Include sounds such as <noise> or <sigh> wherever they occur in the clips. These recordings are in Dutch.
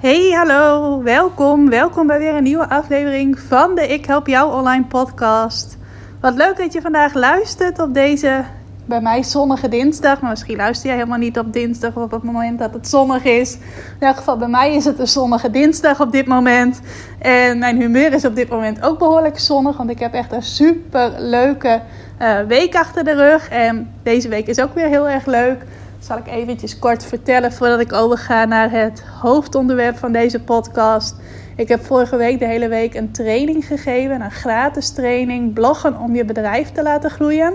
Hey, hallo, welkom. Welkom bij weer een nieuwe aflevering van de Ik Help Jou Online podcast. Wat leuk dat je vandaag luistert op deze, bij mij zonnige dinsdag. Maar misschien luister jij helemaal niet op dinsdag of op het moment dat het zonnig is. In elk geval, bij mij is het een zonnige dinsdag op dit moment. En mijn humeur is op dit moment ook behoorlijk zonnig, want ik heb echt een super leuke uh, week achter de rug. En deze week is ook weer heel erg leuk zal ik eventjes kort vertellen voordat ik overga naar het hoofdonderwerp van deze podcast. Ik heb vorige week de hele week een training gegeven, een gratis training, bloggen om je bedrijf te laten groeien.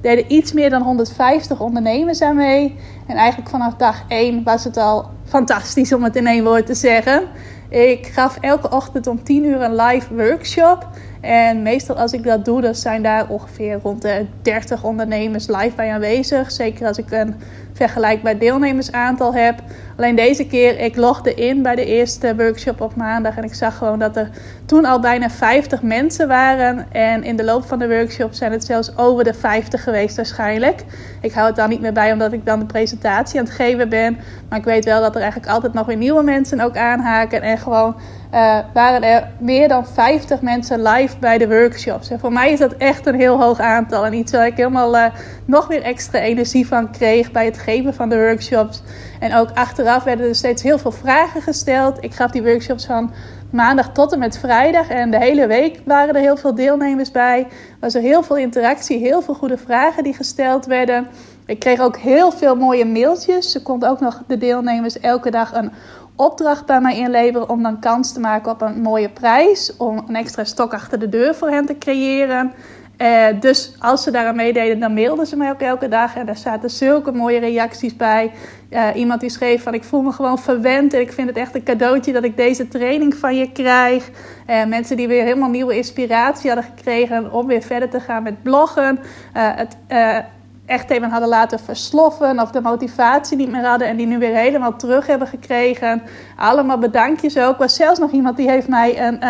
Deden iets meer dan 150 ondernemers aan mee. En eigenlijk vanaf dag 1 was het al fantastisch om het in één woord te zeggen. Ik gaf elke ochtend om 10 uur een live workshop. En meestal als ik dat doe, dan zijn daar ongeveer rond de 30 ondernemers live bij aanwezig. Zeker als ik een vergelijkbaar deelnemersaantal heb. Alleen deze keer, ik logde in bij de eerste workshop op maandag. En ik zag gewoon dat er toen al bijna 50 mensen waren. En in de loop van de workshop zijn het zelfs over de 50 geweest waarschijnlijk. Ik hou het dan niet meer bij omdat ik dan de presentatie aan het geven ben. Maar ik weet wel dat er eigenlijk altijd nog weer nieuwe mensen ook aanhaken. En gewoon uh, waren er meer dan 50 mensen live bij de workshops. En voor mij is dat echt een heel hoog aantal. En iets waar ik helemaal uh, nog weer extra energie van kreeg bij het geven van de workshops. En ook achteraf werden er steeds heel veel vragen gesteld. Ik gaf die workshops van maandag tot en met vrijdag. En de hele week waren er heel veel deelnemers bij. Was er heel veel interactie, heel veel goede vragen die gesteld werden. Ik kreeg ook heel veel mooie mailtjes. Ze konden ook nog de deelnemers elke dag een opdracht bij mij inleveren om dan kans te maken op een mooie prijs. Om een extra stok achter de deur voor hen te creëren. Uh, dus als ze daaraan meededen, dan mailden ze mij ook elke dag. En daar zaten zulke mooie reacties bij. Uh, iemand die schreef van ik voel me gewoon verwend. En ik vind het echt een cadeautje dat ik deze training van je krijg. Uh, mensen die weer helemaal nieuwe inspiratie hadden gekregen om weer verder te gaan met bloggen. het echt even hadden laten versloffen of de motivatie niet meer hadden en die nu weer helemaal terug hebben gekregen. Allemaal bedankjes ook. Was zelfs nog iemand die heeft mij een,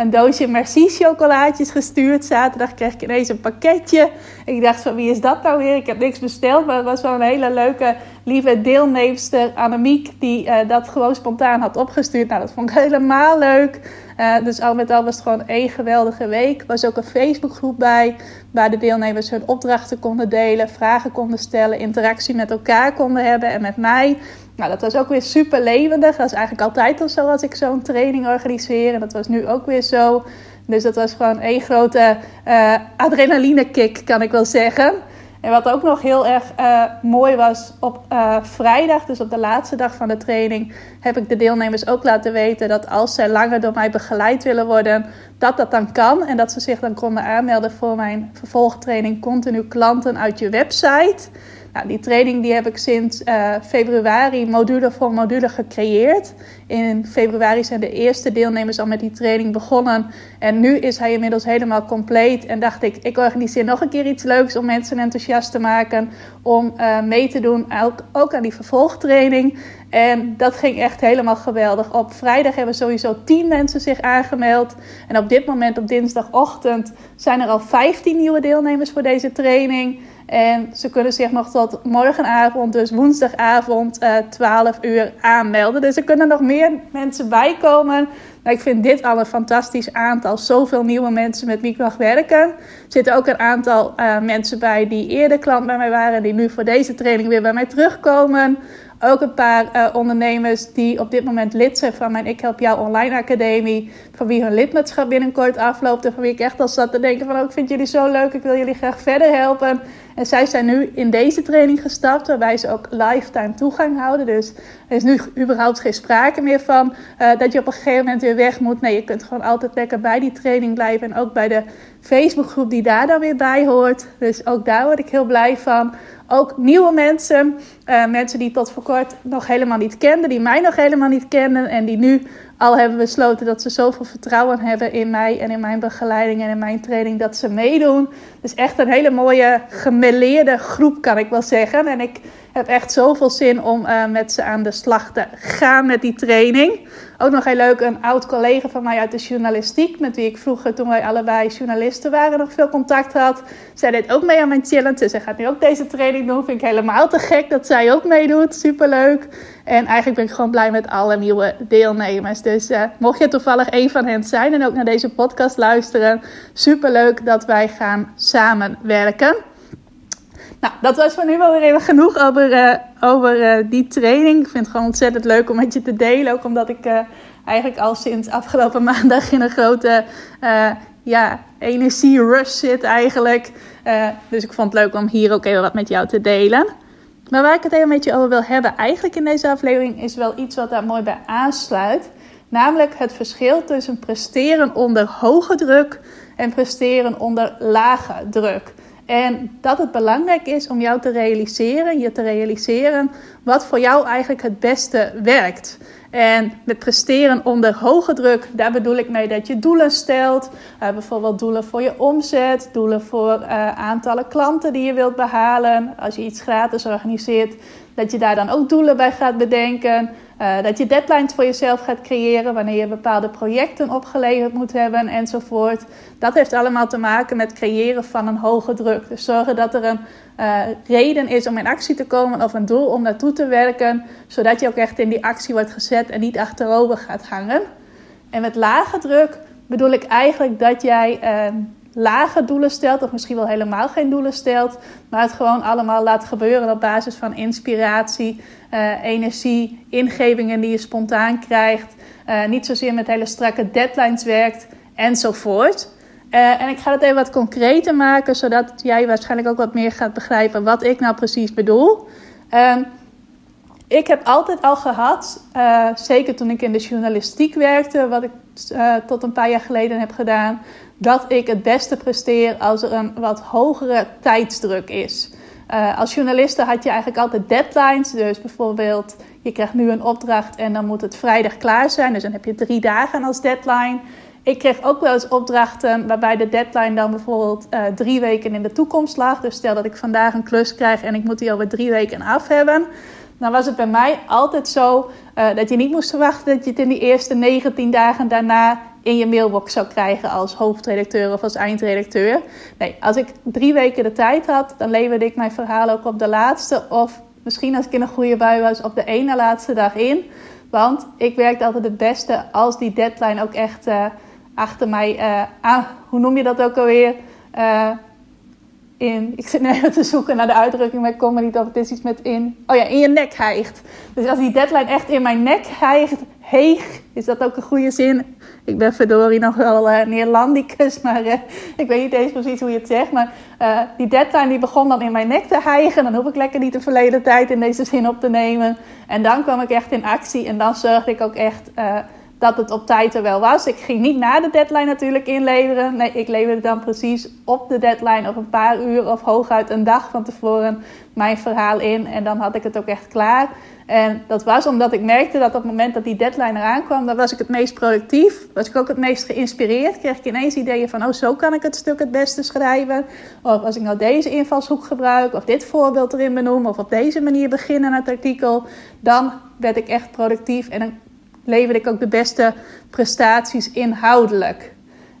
een doosje Merci chocolaatjes gestuurd. Zaterdag kreeg ik ineens een pakketje. Ik dacht van wie is dat nou weer? Ik heb niks besteld, maar het was wel een hele leuke, lieve deelnemster Annemiek die uh, dat gewoon spontaan had opgestuurd. Nou, dat vond ik <laughs> helemaal leuk. Uh, dus al met al was het gewoon één geweldige week. Er was ook een Facebookgroep bij, waar de deelnemers hun opdrachten konden delen, vragen konden stellen, interactie met elkaar konden hebben en met mij. Nou, dat was ook weer super levendig. Dat is eigenlijk altijd al zo als ik zo'n training organiseer. En dat was nu ook weer zo. Dus dat was gewoon één grote uh, adrenaline kick, kan ik wel zeggen. En wat ook nog heel erg uh, mooi was, op uh, vrijdag, dus op de laatste dag van de training, heb ik de deelnemers ook laten weten dat als zij langer door mij begeleid willen worden, dat dat dan kan. En dat ze zich dan konden aanmelden voor mijn vervolgtraining Continu Klanten uit je website. Nou, die training die heb ik sinds uh, februari module voor module gecreëerd. In februari zijn de eerste deelnemers al met die training begonnen. En nu is hij inmiddels helemaal compleet. En dacht ik, ik organiseer nog een keer iets leuks om mensen enthousiast te maken. Om uh, mee te doen, ook, ook aan die vervolgtraining. En dat ging echt helemaal geweldig. Op vrijdag hebben sowieso 10 mensen zich aangemeld. En op dit moment, op dinsdagochtend, zijn er al 15 nieuwe deelnemers voor deze training. En ze kunnen zich nog tot morgenavond, dus woensdagavond, uh, eh, 12 uur aanmelden. Dus er kunnen nog meer mensen bijkomen. Maar ik vind dit al een fantastisch aantal. Zoveel nieuwe mensen met wie ik mag werken. Er zitten ook een aantal uh, mensen bij die eerder klant bij mij waren. Die nu voor deze training weer bij mij terugkomen. Ook een paar uh, ondernemers die op dit moment lid zijn van mijn Ik Help Jou Online Academie. Van wie hun lidmaatschap binnenkort afloopt. En van wie ik echt al zat te denken van... Oh, ik vind jullie zo leuk, ik wil jullie graag verder helpen. En zij zijn nu in deze training gestapt, waarbij ze ook lifetime toegang houden. Dus er is nu überhaupt geen sprake meer van uh, dat je op een gegeven moment weer weg moet. Nee, je kunt gewoon altijd lekker bij die training blijven. En ook bij de Facebookgroep die daar dan weer bij hoort. Dus ook daar word ik heel blij van. Ook nieuwe mensen, uh, mensen die tot voor kort nog helemaal niet kenden, die mij nog helemaal niet kennen en die nu al hebben besloten dat ze zoveel vertrouwen hebben in mij en in mijn begeleiding en in mijn training dat ze meedoen. Dus echt een hele mooie gemeleerde groep kan ik wel zeggen. En ik heb echt zoveel zin om uh, met ze aan de slag te gaan met die training. Ook nog heel leuk, een oud collega van mij uit de journalistiek, met wie ik vroeger, toen wij allebei journalisten waren, nog veel contact had. Zij deed ook mee aan mijn challenge. Dus zij gaat nu ook deze training doen. Vind ik helemaal te gek dat zij ook meedoet. Superleuk. En eigenlijk ben ik gewoon blij met alle nieuwe deelnemers. Dus uh, mocht je toevallig een van hen zijn en ook naar deze podcast luisteren, superleuk dat wij gaan samenwerken. Nou, dat was voor nu wel weer even genoeg over, uh, over uh, die training. Ik vind het gewoon ontzettend leuk om met je te delen. Ook omdat ik uh, eigenlijk al sinds afgelopen <laughs> maandag in een grote ja, energie-rush zit eigenlijk. dus ik vond het leuk om hier ook even wat met jou te delen. Maar waar ik het even met je over wil hebben, eigenlijk in deze aflevering, is wel iets wat daar mooi bij aansluit. Namelijk het verschil tussen presteren onder hoge druk en presteren onder lage druk. En dat het belangrijk is om jou te realiseren, je te realiseren wat voor jou eigenlijk het beste werkt. En met presteren onder hoge druk, daar bedoel ik mee dat je doelen stelt. Uh, bijvoorbeeld doelen voor je omzet, doelen voor uh, aantallen klanten die je wilt behalen. Als je iets gratis organiseert, dat je daar dan ook doelen bij gaat bedenken. Uh, dat je deadlines voor jezelf gaat creëren wanneer je bepaalde projecten opgeleverd moet hebben enzovoort. Dat heeft allemaal te maken met creëren van een hoge druk. Dus zorgen dat er een uh, reden is om in actie te komen of een doel om naartoe te werken, zodat je ook echt in die actie wordt gezet en niet achterover gaat hangen. En met lage druk bedoel ik eigenlijk dat jij uh, lage doelen stelt, of misschien wel helemaal geen doelen stelt, maar het gewoon allemaal laat gebeuren op basis van inspiratie, uh, energie, ingevingen die je spontaan krijgt, uh, niet zozeer met hele strakke deadlines werkt enzovoort. Uh, en ik ga het even wat concreter maken, zodat jij waarschijnlijk ook wat meer gaat begrijpen wat ik nou precies bedoel. Uh, ik heb altijd al gehad, uh, zeker toen ik in de journalistiek werkte, wat ik tot een paar jaar geleden heb gedaan, dat ik het beste presteer als er een wat hogere tijdsdruk is. als journaliste had je eigenlijk altijd deadlines, dus bijvoorbeeld je krijgt nu een opdracht en dan moet het vrijdag klaar zijn, dus dan heb je drie dagen als deadline. Ik kreeg ook wel eens opdrachten waarbij de deadline dan bijvoorbeeld drie weken in de toekomst lag. Dus stel dat ik vandaag een klus krijg en ik moet die alweer drie weken af hebben. Dan was het bij mij altijd zo uh, dat je niet moest verwachten dat je het in die eerste 19 dagen daarna in je mailbox zou krijgen als hoofdredacteur of als eindredacteur. Nee, als ik drie weken de tijd had, dan leverde ik mijn verhaal ook op de laatste of misschien als ik in een goede bui was op de ene laatste dag in. Want ik werkte altijd het beste als die deadline ook echt... Uh, achter mij uh, aan, hoe noem je dat ook alweer? Ik zit even <laughs> te zoeken naar de uitdrukking, maar ik kom er niet op. Het is iets met in, oh ja, in je nek hijgt. Dus als die deadline echt in mijn nek hijgt, heeg, is dat ook een goede zin? Ik ben verdorie nog wel uh, Neerlandicus, maar uh, ik weet niet eens precies hoe je het zegt. Maar uh, die deadline die begon dan in mijn nek te hijgen. Dan hoef ik lekker niet de verleden tijd in deze zin op te nemen. En dan kwam ik echt in actie en dan zorgde ik ook echt dat het op tijd er wel was. Ik ging niet na de deadline natuurlijk inleveren. Nee, ik leverde dan precies op de deadline of een paar uur of hooguit een dag van tevoren mijn verhaal in. En dan had ik het ook echt klaar. En dat was omdat ik merkte dat op het moment dat die deadline eraan kwam, dan was ik het meest productief. Was ik ook het meest geïnspireerd. Kreeg ik ineens ideeën van, oh zo kan ik het stuk het beste schrijven. Of als ik nou deze invalshoek gebruik, of dit voorbeeld erin benoem, of op deze manier beginnen het artikel. Dan werd ik echt productief en dan leverde ik ook de beste prestaties inhoudelijk.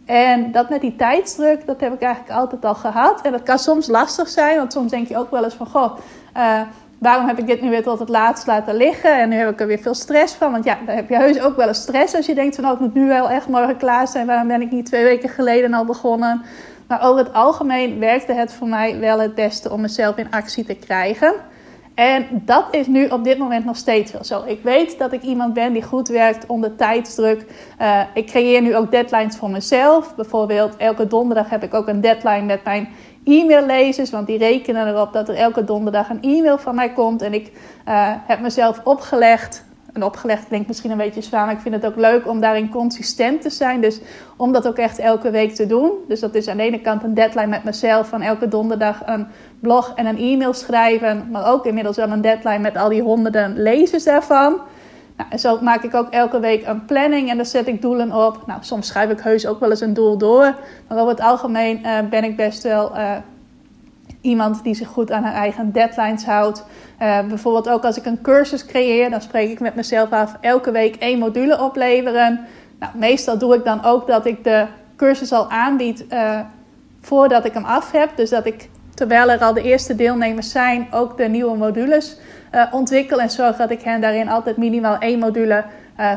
En dat met die tijdsdruk, dat heb ik eigenlijk altijd al gehad. En dat kan soms lastig zijn, want soms denk je ook wel eens van... Goh, uh, waarom heb ik dit nu weer tot het laatst laten liggen? En nu heb ik er weer veel stress van. Want ja, dan heb je heus ook wel eens stress als je denkt van... Oh, het moet nu wel echt morgen klaar zijn. Waarom ben ik niet twee weken geleden al begonnen? Maar over het algemeen werkte het voor mij wel het beste om mezelf in actie te krijgen... En dat is nu op dit moment nog steeds wel zo. Ik weet dat ik iemand ben die goed werkt onder tijdsdruk. Uh, ik creëer nu ook deadlines voor mezelf. Bijvoorbeeld elke donderdag heb ik ook een deadline met mijn e-maillezers. Want die rekenen erop dat er elke donderdag een e-mail van mij komt. En ik uh, heb mezelf opgelegd en opgelegd klinkt misschien een beetje zwaar, maar ik vind het ook leuk om daarin consistent te zijn. Dus om dat ook echt elke week te doen. Dus dat is aan de ene kant een deadline met mezelf van elke donderdag een blog en een e-mail schrijven. Maar ook inmiddels wel een deadline met al die honderden lezers daarvan. Nou, en zo maak ik ook elke week een planning en daar zet ik doelen op. Nou, soms schrijf ik heus ook wel eens een doel door. Maar over het algemeen uh, ben ik best wel uh, iemand die zich goed aan haar eigen deadlines houdt. Uh, bijvoorbeeld ook als ik een cursus creëer, dan spreek ik met mezelf af elke week één module opleveren. Nou, meestal doe ik dan ook dat ik de cursus al aanbied voordat ik hem af heb. Dus dat ik, terwijl er al de eerste deelnemers zijn, ook de nieuwe modules uh, ontwikkel. En zorg dat ik hen daarin altijd minimaal één module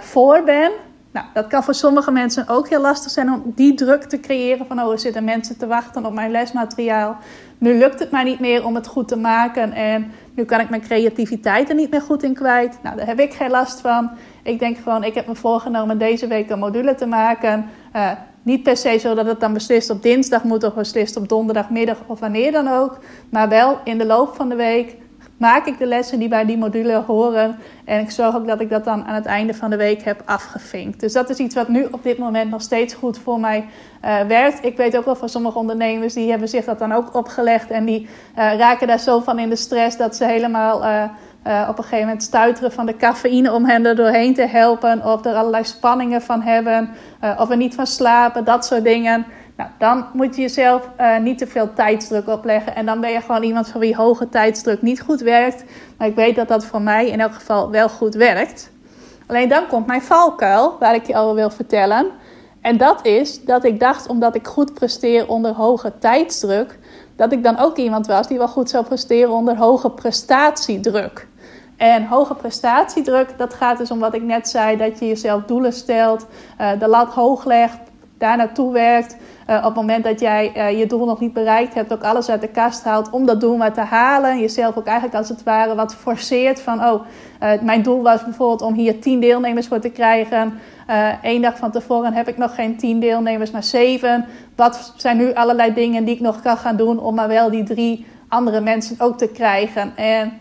voor ben. Nou, dat kan voor sommige mensen ook heel lastig zijn om die druk te creëren. Van oh, er zitten mensen te wachten op mijn lesmateriaal. Nu lukt het mij niet meer om het goed te maken. En nu kan ik mijn creativiteit er niet meer goed in kwijt. Nou, daar heb ik geen last van. Ik denk gewoon, ik heb me voorgenomen deze week een module te maken. Uh, niet per se zo dat het dan beslist op dinsdag moet of beslist op donderdagmiddag of wanneer dan ook. Maar wel in de loop van de week maak ik de lessen die bij die module horen. En ik zorg ook dat ik dat dan aan het einde van de week heb afgevinkt. Dus dat is iets wat nu op dit moment nog steeds goed voor mij uh, werkt. Ik weet ook wel van sommige ondernemers die hebben zich dat dan ook opgelegd. En die uh, raken daar zo van in de stress dat ze helemaal. Uh, op een gegeven moment stuiteren van de cafeïne om hen er doorheen te helpen. Of er allerlei spanningen van hebben. Of er niet van slapen, dat soort dingen. Nou, dan moet je jezelf uh, niet te veel tijdsdruk opleggen. En dan ben je gewoon iemand van wie hoge tijdsdruk niet goed werkt. Maar ik weet dat dat voor mij in elk geval wel goed werkt. Alleen dan komt mijn valkuil, waar ik je al wil vertellen. En dat is dat ik dacht, omdat ik goed presteer onder hoge tijdsdruk, dat ik dan ook iemand was die wel goed zou presteren onder hoge prestatiedruk. En hoge prestatiedruk, dat gaat dus om wat ik net zei: dat je jezelf doelen stelt, uh, de lat hoog legt, daar naartoe werkt. Uh, op het moment dat jij uh, je doel nog niet bereikt hebt, ook alles uit de kast haalt om dat doel maar te halen. Jezelf ook eigenlijk als het ware wat forceert van, oh, uh, mijn doel was bijvoorbeeld om hier tien deelnemers voor te krijgen. Eén dag van tevoren heb ik nog geen tien deelnemers, maar zeven. Wat zijn nu allerlei dingen die ik nog kan gaan doen om maar wel die drie andere mensen ook te krijgen? En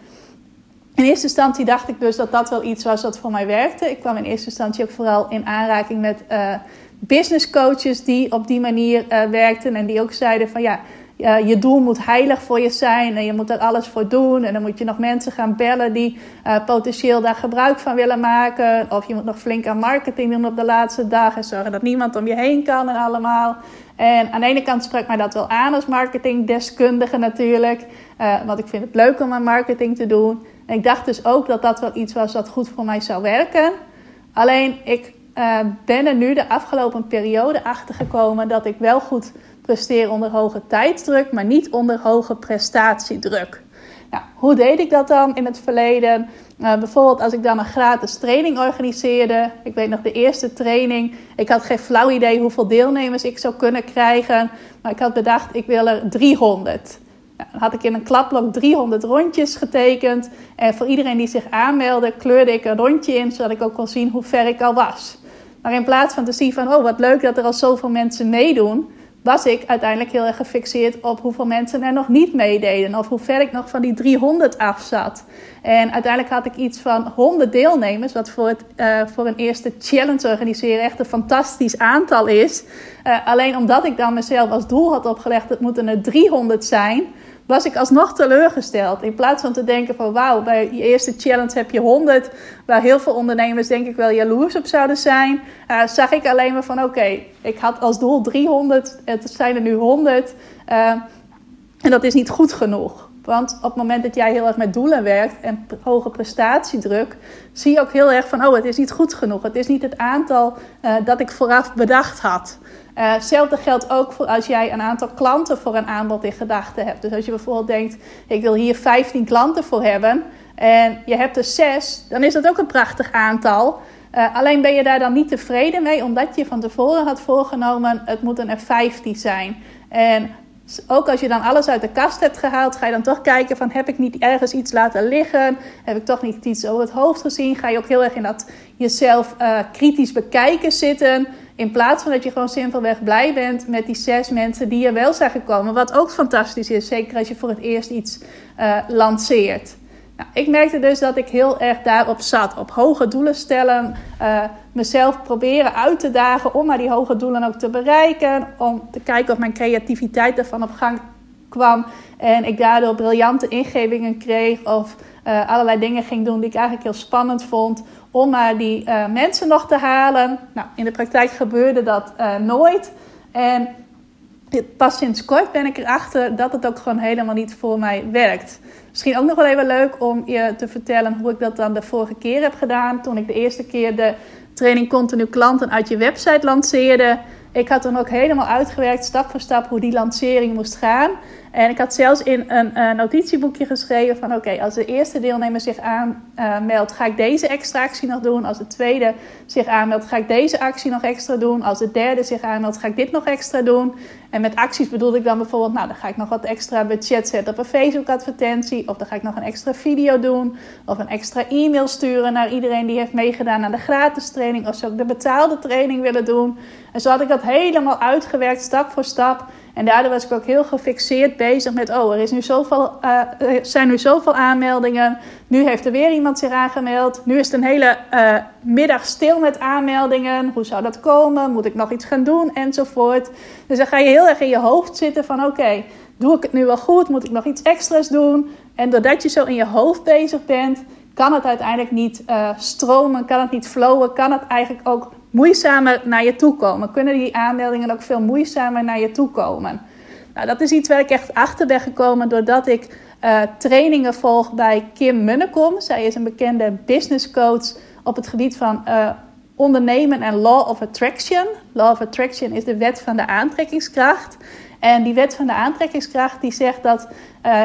in eerste instantie dacht ik dus dat dat wel iets was wat voor mij werkte. Ik kwam in eerste instantie ook vooral in aanraking met uh, business coaches die op die manier uh, werkten. En die ook zeiden van ja, uh, je doel moet heilig voor je zijn en je moet er alles voor doen. En dan moet je nog mensen gaan bellen die potentieel daar gebruik van willen maken. Of je moet nog flink aan marketing doen op de laatste dag en zorgen dat niemand om je heen kan en allemaal. En aan de ene kant sprak mij dat wel aan als marketingdeskundige natuurlijk. want ik vind het leuk om aan marketing te doen. En ik dacht dus ook dat dat wel iets was wat goed voor mij zou werken. Alleen ik uh, ben er nu de afgelopen periode achter gekomen dat ik wel goed presteer onder hoge tijdsdruk, maar niet onder hoge prestatiedruk. Nou, hoe deed ik dat dan in het verleden? Uh, bijvoorbeeld als ik dan een gratis training organiseerde. Ik weet nog de eerste training. Ik had geen flauw idee hoeveel deelnemers ik zou kunnen krijgen. Maar ik had bedacht, ik wil er 300 dan had ik in een klapblok 300 rondjes getekend. En voor iedereen die zich aanmeldde, kleurde ik een rondje in, zodat ik ook kon zien hoe ver ik al was. Maar in plaats van te zien van, oh wat leuk dat er al zoveel mensen meedoen, was ik uiteindelijk heel erg gefixeerd op hoeveel mensen er nog niet meededen. Of hoe ver ik nog van die 300 af zat. En uiteindelijk had ik iets van 100 deelnemers, wat voor, het, uh, voor een eerste challenge organiseren echt een fantastisch aantal is. Uh, alleen omdat ik dan mezelf als doel had opgelegd, het moeten er 300 zijn was ik alsnog teleurgesteld. In plaats van te denken van wauw, bij je eerste challenge heb je 100, waar heel veel ondernemers denk ik wel jaloers op zouden zijn, uh, zag ik alleen maar van oké, ik had als doel 300, het zijn er nu 100 uh, eh, en dat is niet goed genoeg. Want op het moment dat jij heel erg met doelen werkt en hoge prestatiedruk, zie je ook heel erg van: oh, het is niet goed genoeg. Het is niet het aantal uh, dat ik vooraf bedacht had. Uh, hetzelfde geldt ook voor als jij een aantal klanten voor een aanbod in gedachten hebt. Dus als je bijvoorbeeld denkt: ik wil hier 15 klanten voor hebben en je hebt er 6, dan is dat ook een prachtig aantal. Uh, alleen ben je daar dan niet tevreden mee, omdat je van tevoren had voorgenomen: het moeten er 15 zijn. En ook als je dan alles uit de kast hebt gehaald, ga je dan toch kijken van heb ik niet ergens iets laten liggen? Heb ik toch niet iets over het hoofd gezien? Ga je ook heel erg in dat jezelf uh, kritisch bekijken zitten. In plaats van dat je gewoon simpelweg blij bent met die zes mensen die er wel zijn gekomen. Wat ook fantastisch is, zeker als je voor het eerst iets uh, lanceert. Nou, ik merkte dus dat ik heel erg daarop zat. Op hoge doelen stellen. Uh, mezelf proberen uit te dagen om maar die hoge doelen ook te bereiken. Om te kijken of mijn creativiteit ervan op gang kwam. En ik daardoor briljante ingevingen kreeg. Of uh, allerlei dingen ging doen die ik eigenlijk heel spannend vond om maar die mensen nog te halen. Nou, in de praktijk gebeurde dat nooit. En pas sinds kort ben ik erachter dat het ook gewoon helemaal niet voor mij werkt. Misschien ook nog wel even leuk om je te vertellen hoe ik dat dan de vorige keer heb gedaan. Toen ik de eerste keer de training Continu Klanten uit je website lanceerde. Ik had dan ook helemaal uitgewerkt, stap voor stap, hoe die lancering moest gaan. En ik had zelfs in een, notitieboekje geschreven van oké, als de eerste deelnemer zich aanmeldt, ga ik deze extra actie nog doen. Als de tweede zich aanmeldt, ga ik deze actie nog extra doen. Als de derde zich aanmeldt, ga ik dit nog extra doen. En met acties bedoelde ik dan bijvoorbeeld, nou dan ga ik nog wat extra budget zetten op een Facebook advertentie. Of dan ga ik nog een extra video doen. Of een extra e-mail sturen naar iedereen die heeft meegedaan aan de gratis training. Of ze ook de betaalde training willen doen. En zo had ik dat helemaal uitgewerkt, stap voor stap. En daardoor was ik ook heel gefixeerd bezig met: oh, er is nu zoveel, uh, zijn nu zoveel aanmeldingen. Nu heeft er weer iemand zich aangemeld. Nu is het een hele uh, middag stil met aanmeldingen. Hoe zou dat komen? Moet ik nog iets gaan doen? Enzovoort. Dus dan ga je heel erg in je hoofd zitten: van oké, doe ik het nu wel goed? Moet ik nog iets extra's doen? En doordat je zo in je hoofd bezig bent, kan het uiteindelijk niet stromen, kan het niet flowen, kan het eigenlijk ook moeizamer naar je toe komen. Kunnen die aanmeldingen ook veel moeizamer naar je toe komen? Nou, dat is iets waar ik echt achter ben gekomen doordat ik uh, trainingen volg bij Kim Munnekom. Zij is een bekende business coach op het gebied van uh, ondernemen en law of attraction. Law of attraction is de wet van de aantrekkingskracht. En die wet van de aantrekkingskracht die zegt dat uh,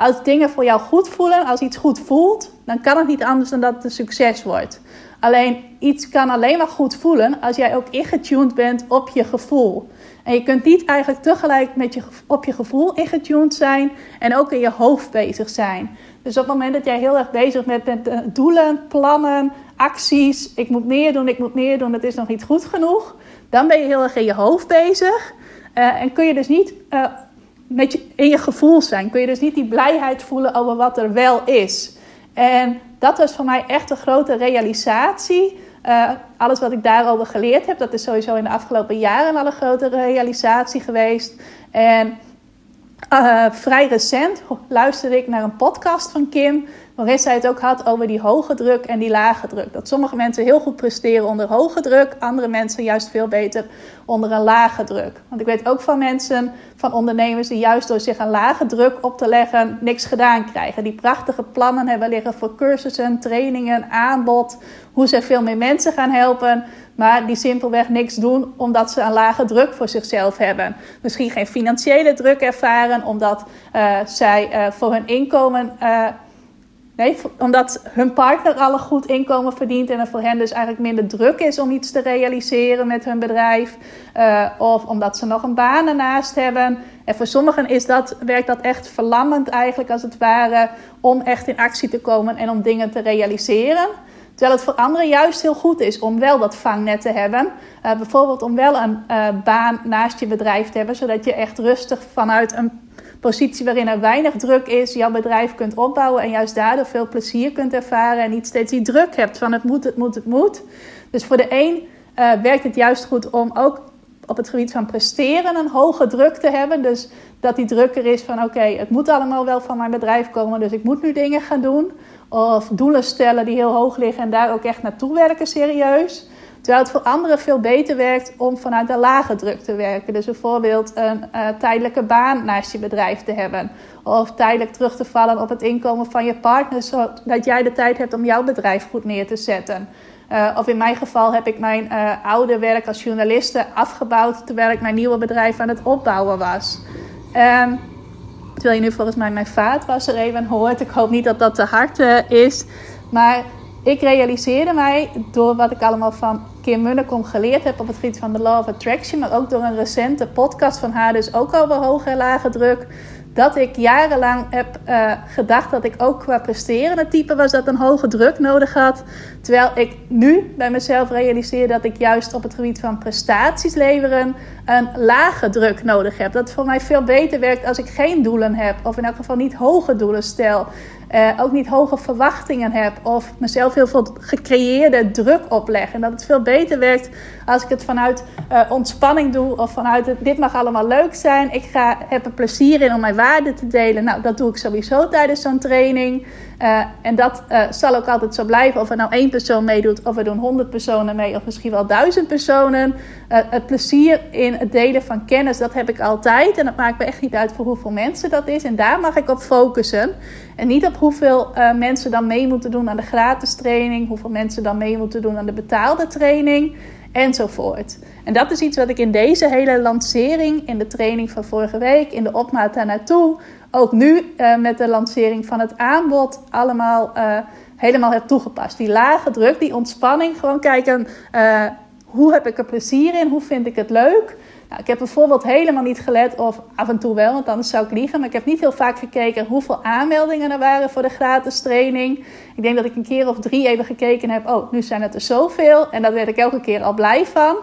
als dingen voor jou goed voelen, als iets goed voelt, dan kan het niet anders dan dat het een succes wordt. Alleen iets kan alleen maar goed voelen als jij ook ingetuned bent op je gevoel. En je kunt niet eigenlijk tegelijk met je, op je gevoel ingetuned zijn en ook in je hoofd bezig zijn. Dus op het moment dat jij heel erg bezig bent met uh, doelen, plannen, acties, ik moet meer doen, ik moet meer doen, het is nog niet goed genoeg, dan ben je heel erg in je hoofd bezig. Uh, en kun je dus niet uh, met je, in je gevoel zijn, kun je dus niet die blijheid voelen over wat er wel is. En dat was voor mij echt een grote realisatie. Uh, alles wat ik daarover geleerd heb, dat is sowieso in de afgelopen jaren al een grote realisatie geweest. En uh, vrij recent luisterde ik naar een podcast van Kim zij het ook had over die hoge druk en die lage druk. Dat sommige mensen heel goed presteren onder hoge druk, andere mensen juist veel beter onder een lage druk. Want ik weet ook van mensen, van ondernemers, die juist door zich een lage druk op te leggen niks gedaan krijgen. Die prachtige plannen hebben liggen voor cursussen, trainingen, aanbod, hoe ze veel meer mensen gaan helpen. Maar die simpelweg niks doen omdat ze een lage druk voor zichzelf hebben. Misschien geen financiële druk ervaren omdat uh, zij uh, voor hun inkomen. Uh, Nee, omdat hun partner al een goed inkomen verdient en er voor hen dus eigenlijk minder druk is om iets te realiseren met hun bedrijf. Uh, of omdat ze nog een baan ernaast hebben. En voor sommigen is dat, werkt dat echt verlammend eigenlijk als het ware om echt in actie te komen en om dingen te realiseren. Terwijl het voor anderen juist heel goed is om wel dat vangnet te hebben. Uh, bijvoorbeeld om wel een uh, baan naast je bedrijf te hebben, zodat je echt rustig vanuit een positie waarin er weinig druk is, jouw bedrijf kunt opbouwen en juist daardoor veel plezier kunt ervaren en niet steeds die druk hebt van het moet, het moet, het moet. Dus voor de een uh, werkt het juist goed om ook op het gebied van presteren een hoge druk te hebben. Dus dat die druk er is van oké, het moet allemaal wel van mijn bedrijf komen, dus ik moet nu dingen gaan doen. Of doelen stellen die heel hoog liggen en daar ook echt naartoe werken serieus. Terwijl het voor anderen veel beter werkt om vanuit de lage druk te werken. Dus bijvoorbeeld een uh, tijdelijke baan naast je bedrijf te hebben. Of tijdelijk terug te vallen op het inkomen van je partner, zodat jij de tijd hebt om jouw bedrijf goed neer te zetten. Uh, of in mijn geval heb ik mijn uh, oude werk als journaliste afgebouwd terwijl ik mijn nieuwe bedrijf aan het opbouwen was. Um, terwijl je nu volgens mij mijn vaatwasser even hoort. Ik hoop niet dat dat te hard is. Maar ik realiseerde mij door wat ik allemaal van Kim Munnekom geleerd heb op het gebied van de Law of Attraction, maar ook door een recente podcast van haar, dus ook over hoge en lage druk, dat ik jarenlang heb uh, gedacht dat ik ook qua presterende type was dat een hoge druk nodig had. Terwijl ik nu bij mezelf realiseer dat ik juist op het gebied van prestaties leveren een lage druk nodig heb. Dat voor mij veel beter werkt als ik geen doelen heb, of in elk geval niet hoge doelen stel. Uh, ook niet hoge verwachtingen heb of mezelf heel veel gecreëerde druk opleg. En dat het veel beter werkt als ik het vanuit uh, ontspanning doe of vanuit dit mag allemaal leuk zijn. Ik ga, heb er plezier in om mijn waarde te delen. Nou, dat doe ik sowieso tijdens zo'n training. Uh, en dat zal ook altijd zo blijven. Of er nou één persoon meedoet, of er doen honderd personen mee, of misschien wel duizend personen. Het plezier in het delen van kennis, dat heb ik altijd. En dat maakt me echt niet uit voor hoeveel mensen dat is. En daar mag ik op focussen. En niet op hoeveel mensen dan mee moeten doen aan de gratis training, hoeveel mensen dan mee moeten doen aan de betaalde training enzovoort. En dat is iets wat ik in deze hele lancering, in de training van vorige week, in de opmaat daar naartoe, ook nu uh, met de lancering van het aanbod, allemaal uh, helemaal heb toegepast. Die lage druk, die ontspanning, gewoon kijken hoe heb ik er plezier in, hoe vind ik het leuk. Nou, ik heb bijvoorbeeld helemaal niet gelet, of af en toe wel, want anders zou ik liegen. Maar ik heb niet heel vaak gekeken hoeveel aanmeldingen er waren voor de gratis training. Ik denk dat ik een keer of drie even gekeken heb. Oh, nu zijn het er zoveel. En daar werd ik elke keer al blij van.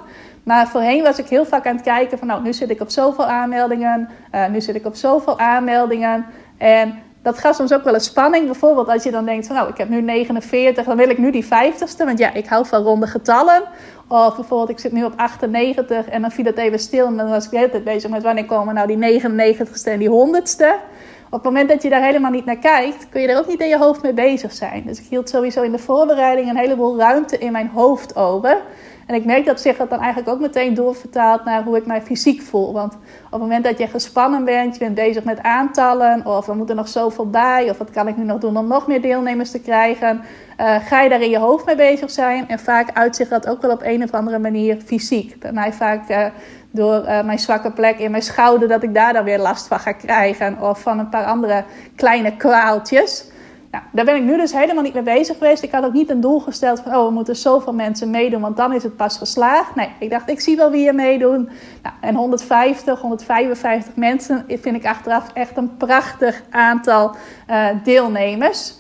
Maar voorheen was ik heel vaak aan het kijken van, nou, nu zit ik op zoveel aanmeldingen. Uh, nu zit ik op zoveel aanmeldingen. En dat gaf soms ook wel een spanning. Bijvoorbeeld als je dan denkt van nou, ik heb nu 49, dan wil ik nu die 50ste. Want ja, ik hou van ronde getallen. Of bijvoorbeeld, ik zit nu op 98 en dan viel het even stil. En dan was ik de hele bezig met wanneer komen nou die 99ste en die 100ste. Op het moment dat je daar helemaal niet naar kijkt, kun je er ook niet in je hoofd mee bezig zijn. Dus ik hield sowieso in de voorbereiding een heleboel ruimte in mijn hoofd over. En ik merk dat zich dat dan eigenlijk ook meteen doorvertaalt naar hoe ik mij fysiek voel. Want op het moment dat je gespannen bent, je bent bezig met aantallen, of er moet er nog zoveel bij, of wat kan ik nu nog doen om nog meer deelnemers te krijgen, uh, ga je daar in je hoofd mee bezig zijn. En vaak uitzicht dat ook wel op een of andere manier fysiek. Bij mij vaak uh, door uh, mijn zwakke plek in mijn schouder, dat ik daar dan weer last van ga krijgen, of van een paar andere kleine kwaaltjes. Nou, daar ben ik nu dus helemaal niet mee bezig geweest. Ik had ook niet een doel gesteld van, oh, we moeten zoveel mensen meedoen, want dan is het pas geslaagd. Nee, ik dacht, ik zie wel wie er meedoen. Nou, en 150, 155 mensen vind ik achteraf echt een prachtig aantal uh, deelnemers.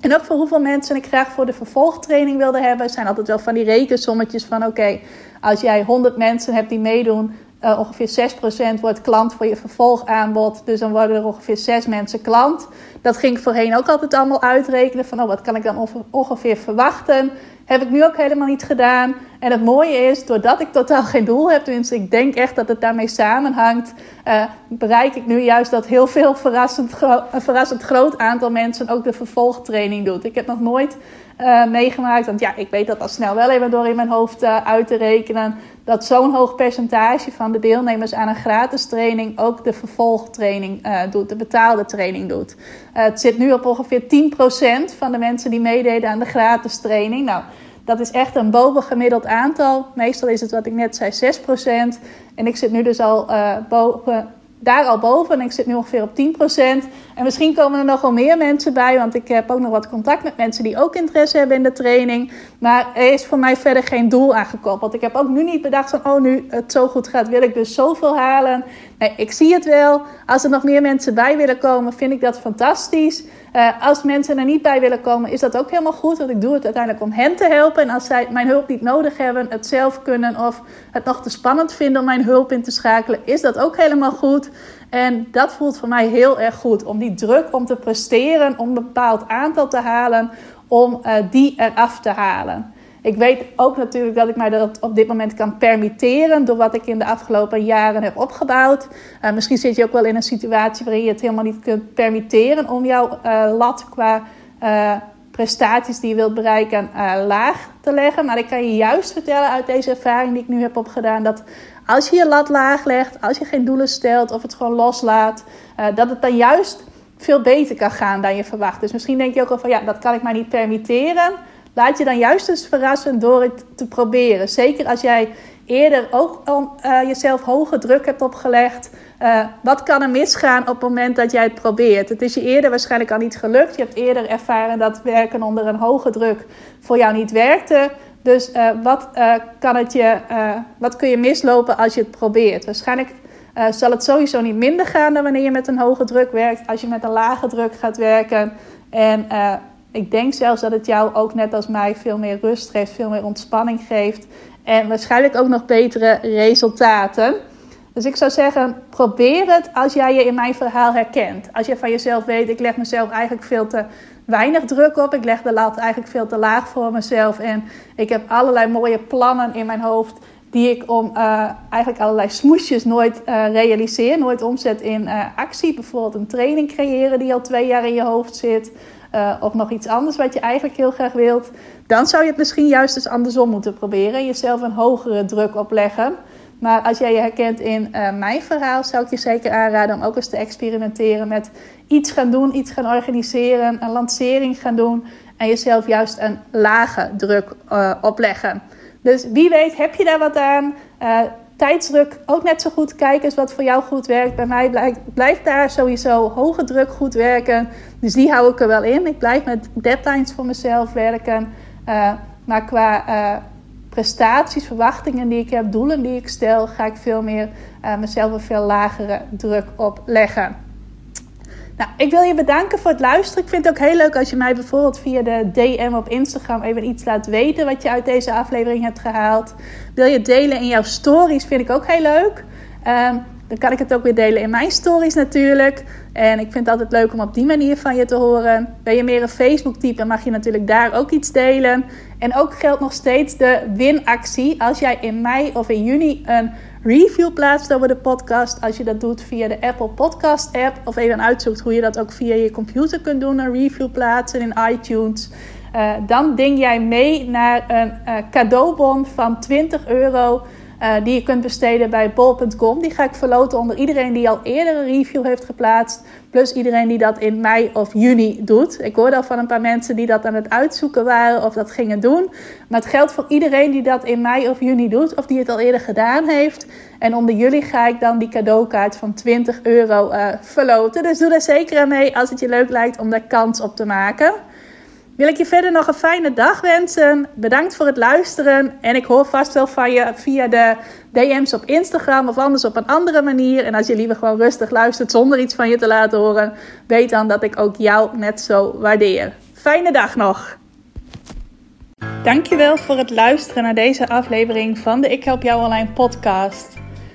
En ook voor hoeveel mensen ik graag voor de vervolgtraining wilde hebben, zijn altijd wel van die rekensommetjes van, oké, als jij 100 mensen hebt die meedoen, uh, ongeveer 6% wordt klant voor je vervolgaanbod. Dus dan worden er ongeveer 6 mensen klant. Dat ging ik voorheen ook altijd allemaal uitrekenen. Van oh, wat kan ik dan ongeveer verwachten? Heb ik nu ook helemaal niet gedaan. En het mooie is, doordat ik totaal geen doel heb, tenminste ik denk echt dat het daarmee samenhangt, uh, bereik ik nu juist dat heel veel verrassend, een verrassend groot aantal mensen ook de vervolgtraining doet. Ik heb nog nooit uh, meegemaakt, want ja, ik weet dat al snel wel even door in mijn hoofd uh, uit te rekenen, dat zo'n hoog percentage van de deelnemers aan een gratis training ook de vervolgtraining doet, de betaalde training doet. het zit nu op ongeveer 10% van de mensen die meededen aan de gratis training. Nou, dat is echt een bovengemiddeld aantal. Meestal is het wat ik net zei 6%. En ik zit nu dus al uh, boven, daar al boven. En ik zit nu ongeveer op 10%. En misschien komen er nog wel meer mensen bij. Want ik heb ook nog wat contact met mensen die ook interesse hebben in de training. Maar er is voor mij verder geen doel aangekoppeld. Ik heb ook nu niet bedacht van... oh, nu het zo goed gaat, wil ik dus zoveel halen. Ik zie het wel. Als er nog meer mensen bij willen komen, vind ik dat fantastisch. Uh, als mensen er niet bij willen komen, is dat ook helemaal goed. Want ik doe het uiteindelijk om hen te helpen. En als zij mijn hulp niet nodig hebben, het zelf kunnen of het nog te spannend vinden om mijn hulp in te schakelen, is dat ook helemaal goed. En dat voelt voor mij heel erg goed. Om die druk om te presteren, om een bepaald aantal te halen, om uh, die eraf te halen. Ik weet ook natuurlijk dat ik mij dat op dit moment kan permitteren door wat ik in de afgelopen jaren heb opgebouwd. Uh, misschien zit je ook wel in een situatie waarin je het helemaal niet kunt permitteren om jouw uh, lat qua uh, prestaties die je wilt bereiken laag te leggen. Maar ik kan je juist vertellen uit deze ervaring die ik nu heb opgedaan dat als je je lat laag legt, als je geen doelen stelt of het gewoon loslaat, dat het dan juist veel beter kan gaan dan je verwacht. Dus misschien denk je ook al van ja, dat kan ik maar niet permitteren. Laat je dan juist eens verrassen door het te proberen. Zeker als jij eerder ook uh, jezelf hoge druk hebt opgelegd. Uh, wat kan er misgaan op het moment dat jij het probeert? Het is je eerder waarschijnlijk al niet gelukt. Je hebt eerder ervaren dat werken onder een hoge druk voor jou niet werkte. Dus uh, wat, kan het je, wat kun je mislopen als je het probeert? Waarschijnlijk zal het sowieso niet minder gaan dan wanneer je met een hoge druk werkt. Als je met een lage druk gaat werken. En ik denk zelfs dat het jou ook net als mij veel meer rust geeft, veel meer ontspanning geeft. En waarschijnlijk ook nog betere resultaten. Dus ik zou zeggen, probeer het als jij je in mijn verhaal herkent. Als je van jezelf weet, ik leg mezelf eigenlijk veel te weinig druk op. Ik leg de lat eigenlijk veel te laag voor mezelf. En ik heb allerlei mooie plannen in mijn hoofd die ik om uh, eigenlijk allerlei smoesjes nooit uh, realiseer, nooit omzet in uh, actie. Bijvoorbeeld een training creëren die al twee jaar in je hoofd zit. Of nog iets anders wat je eigenlijk heel graag wilt. Dan zou je het misschien juist eens andersom moeten proberen. Jezelf een hogere druk opleggen. Maar als jij je herkent in mijn verhaal, zou ik je zeker aanraden om ook eens te experimenteren met iets gaan doen, iets gaan organiseren, een lancering gaan doen. En jezelf juist een lage druk opleggen. Dus wie weet heb je daar wat aan. Uh, tijdsdruk ook net zo goed kijken eens wat voor jou goed werkt. Bij mij blijft daar sowieso hoge druk goed werken. Dus die hou ik er wel in. Ik blijf met deadlines voor mezelf werken. Uh, maar qua uh, prestaties, verwachtingen die ik heb, doelen die ik stel, ga ik veel meer mezelf een veel lagere druk opleggen. Nou, ik wil je bedanken voor het luisteren. Ik vind het ook heel leuk als je mij bijvoorbeeld via de DM op Instagram even iets laat weten wat je uit deze aflevering hebt gehaald. Wil je delen in jouw stories, vind ik ook heel leuk. Um, dan kan ik het ook weer delen in mijn stories natuurlijk. En ik vind het altijd leuk om op die manier van je te horen. Ben je meer een Facebook-type, mag je natuurlijk daar ook iets delen. En ook geldt nog steeds de winactie. Als jij in mei of in juni een review plaatst over de podcast. Als je dat doet via de Apple Podcast app. Of even uitzoekt hoe je dat ook via je computer kunt doen. Een review plaatsen in iTunes. Uh, dan ding jij mee naar een uh, cadeaubon van 20 euro uh, die je kunt besteden bij bol.com. Die ga ik verloten onder iedereen die al eerder een review heeft geplaatst. Plus iedereen die dat in mei of juni doet. Ik hoorde al van een paar mensen die dat aan het uitzoeken waren of dat gingen doen. Maar het geldt voor iedereen die dat in mei of juni doet of die het al eerder gedaan heeft. En onder jullie ga ik dan die cadeaukaart van 20 euro uh, verloten. Dus doe daar zeker aan mee als het je leuk lijkt om daar kans op te maken wil ik je verder nog een fijne dag wensen. Bedankt voor het luisteren. En ik hoor vast wel van je via de DM's op Instagram of anders op een andere manier. En als je liever gewoon rustig luistert zonder iets van je te laten horen, weet dan dat ik ook jou net zo waardeer. Fijne dag nog. Dankjewel voor het luisteren naar deze aflevering van de Ik Help Jou Online podcast.